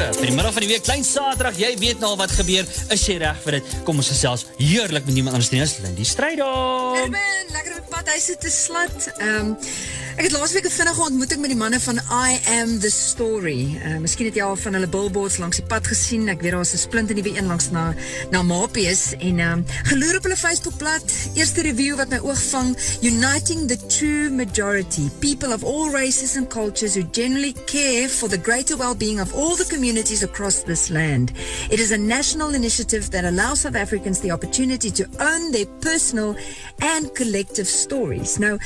vir die middag van die week, klein saterdag, jy weet nou al wat gebeur, is jy reg vir dit? Kom ons gesels heerlik met iemand anders nie, is Lindy Strydom. Erwin, lekker op pad, hy sit te slat. Um, ek het laas week een vinnige ontmoeting met die manne van I Am The Story. Uh, Misschien het jy al van hulle billboards langs die pad gesien, ek weet daar is een splint in die een langs na, na Mapies, en um, geloer op hulle Facebookblad, eerste review wat my oog vang, Uniting the True Majority, people of all races and cultures who generally care for the greater well-being of all the communities across this land. It is a national initiative that allows South Africans the opportunity to own their personal and collective stories. Nou,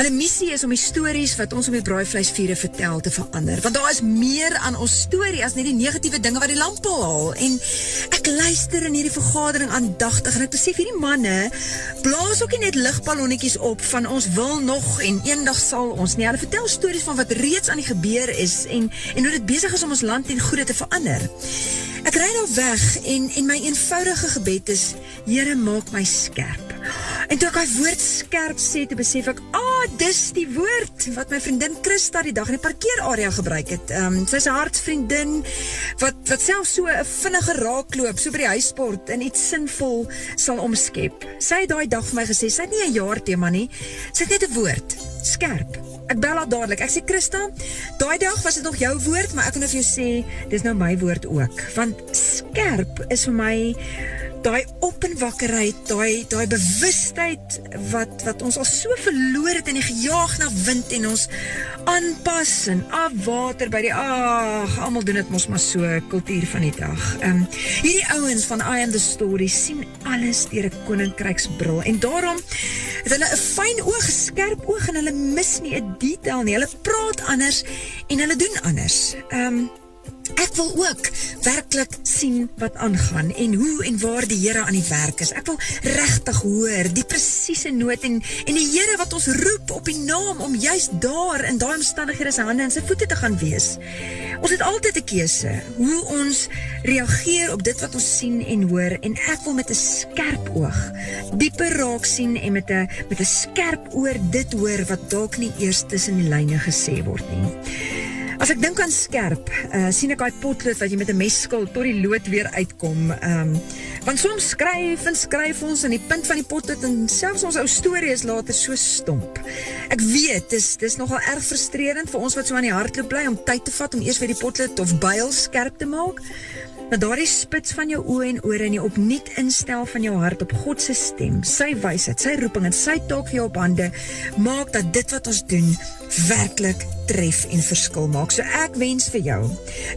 hulle missie is om die stories wat ons om die braaivleisviere vertel te verander. Want daar is meer aan ons storie as net die negatieve dinge wat die lamp haal. En ek luister in hierdie vergadering aandachtig en ek besef hierdie manne blaas ook nie net lichtballonnetjies op van ons wil nog en eendag sal ons nie. Hulle vertel stories van wat reeds aan die gebeur is en, en hoe dit bezig is om ons land en goede te verander. Ek rijd al weg en, en my eenvoudige gebed is, Heere, maak my skerp. En toe ek die woord skerp sê, toe besef ek, ah, dis die woord wat my vriendin Christa die dag in die parkeerarea gebruik het. Um, sy is een hartsvriendin wat, wat self so een vinnige raakloop, so by die huisport, en iets sinvol sal omskep. Sy het die dag vir my gesê, sy het nie een jaar thema nie, sy het net een woord, skerp. Ek bel haar dadelijk, ek sê Christa, die dag was het nog jou woord, maar ek kan of jou sê, dis nou my woord ook. Want skerp is vir my daai openwakkerheid, daai daai bewustheid wat wat ons al so verloor het in die gejaag na wind en ons aanpas en afwater by die ag, almal doen dit mos maar so kultuur van die dag. Ehm um, hierdie ouens van I am the story sien alles deur 'n koninkryksbril en daarom het hulle 'n fyn oog, skerp oog en hulle mis nie 'n detail nie. Hulle praat anders en hulle doen anders. Ehm um, Ek wil ook werklik sien wat aangaan en hoe en waar die Here aan die werk is. Ek wil regtig hoor die presiese noot en en die Here wat ons roep op die naam om juis daar in daai omstandighede se hande en sy voete te gaan wees. Ons het altyd 'n keuse hoe ons reageer op dit wat ons sien en hoor en ek wil met 'n skerp oog dieper raak sien en met 'n met 'n skerp oor dit hoor wat dalk nie eers tussen die lyne gesê word nie. As ek dink aan skerp, uh, sien ek daai potlood wat jy met 'n mes skil tot die lood weer uitkom. Ehm um, want soms skryf en skryf ons in die punt van die potlood en selfs ons ou storie is later so stomp. Ek weet, dis dis nogal erg frustrerend vir ons wat so aan die hardloop bly om tyd te vat om eers weer die potlood of byl skerp te maak. Maar daardie spits van jou oë en ore en die opnuut instel van jou hart op God se stem, sy wysheid, sy roeping en sy taak vir jou op hande maak dat dit wat ons doen werklik tref en verskil maak. So ek wens vir jou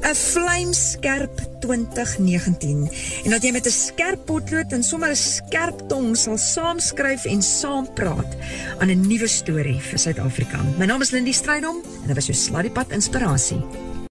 'n vlamskerp 2019 en dat jy met 'n skerp potlood en sommer 'n skerp tong sal saamskryf en saam praat aan 'n nuwe storie vir Suid-Afrika. My naam is Lindie Strydom en dit was jou Sladdiepad inspirasie.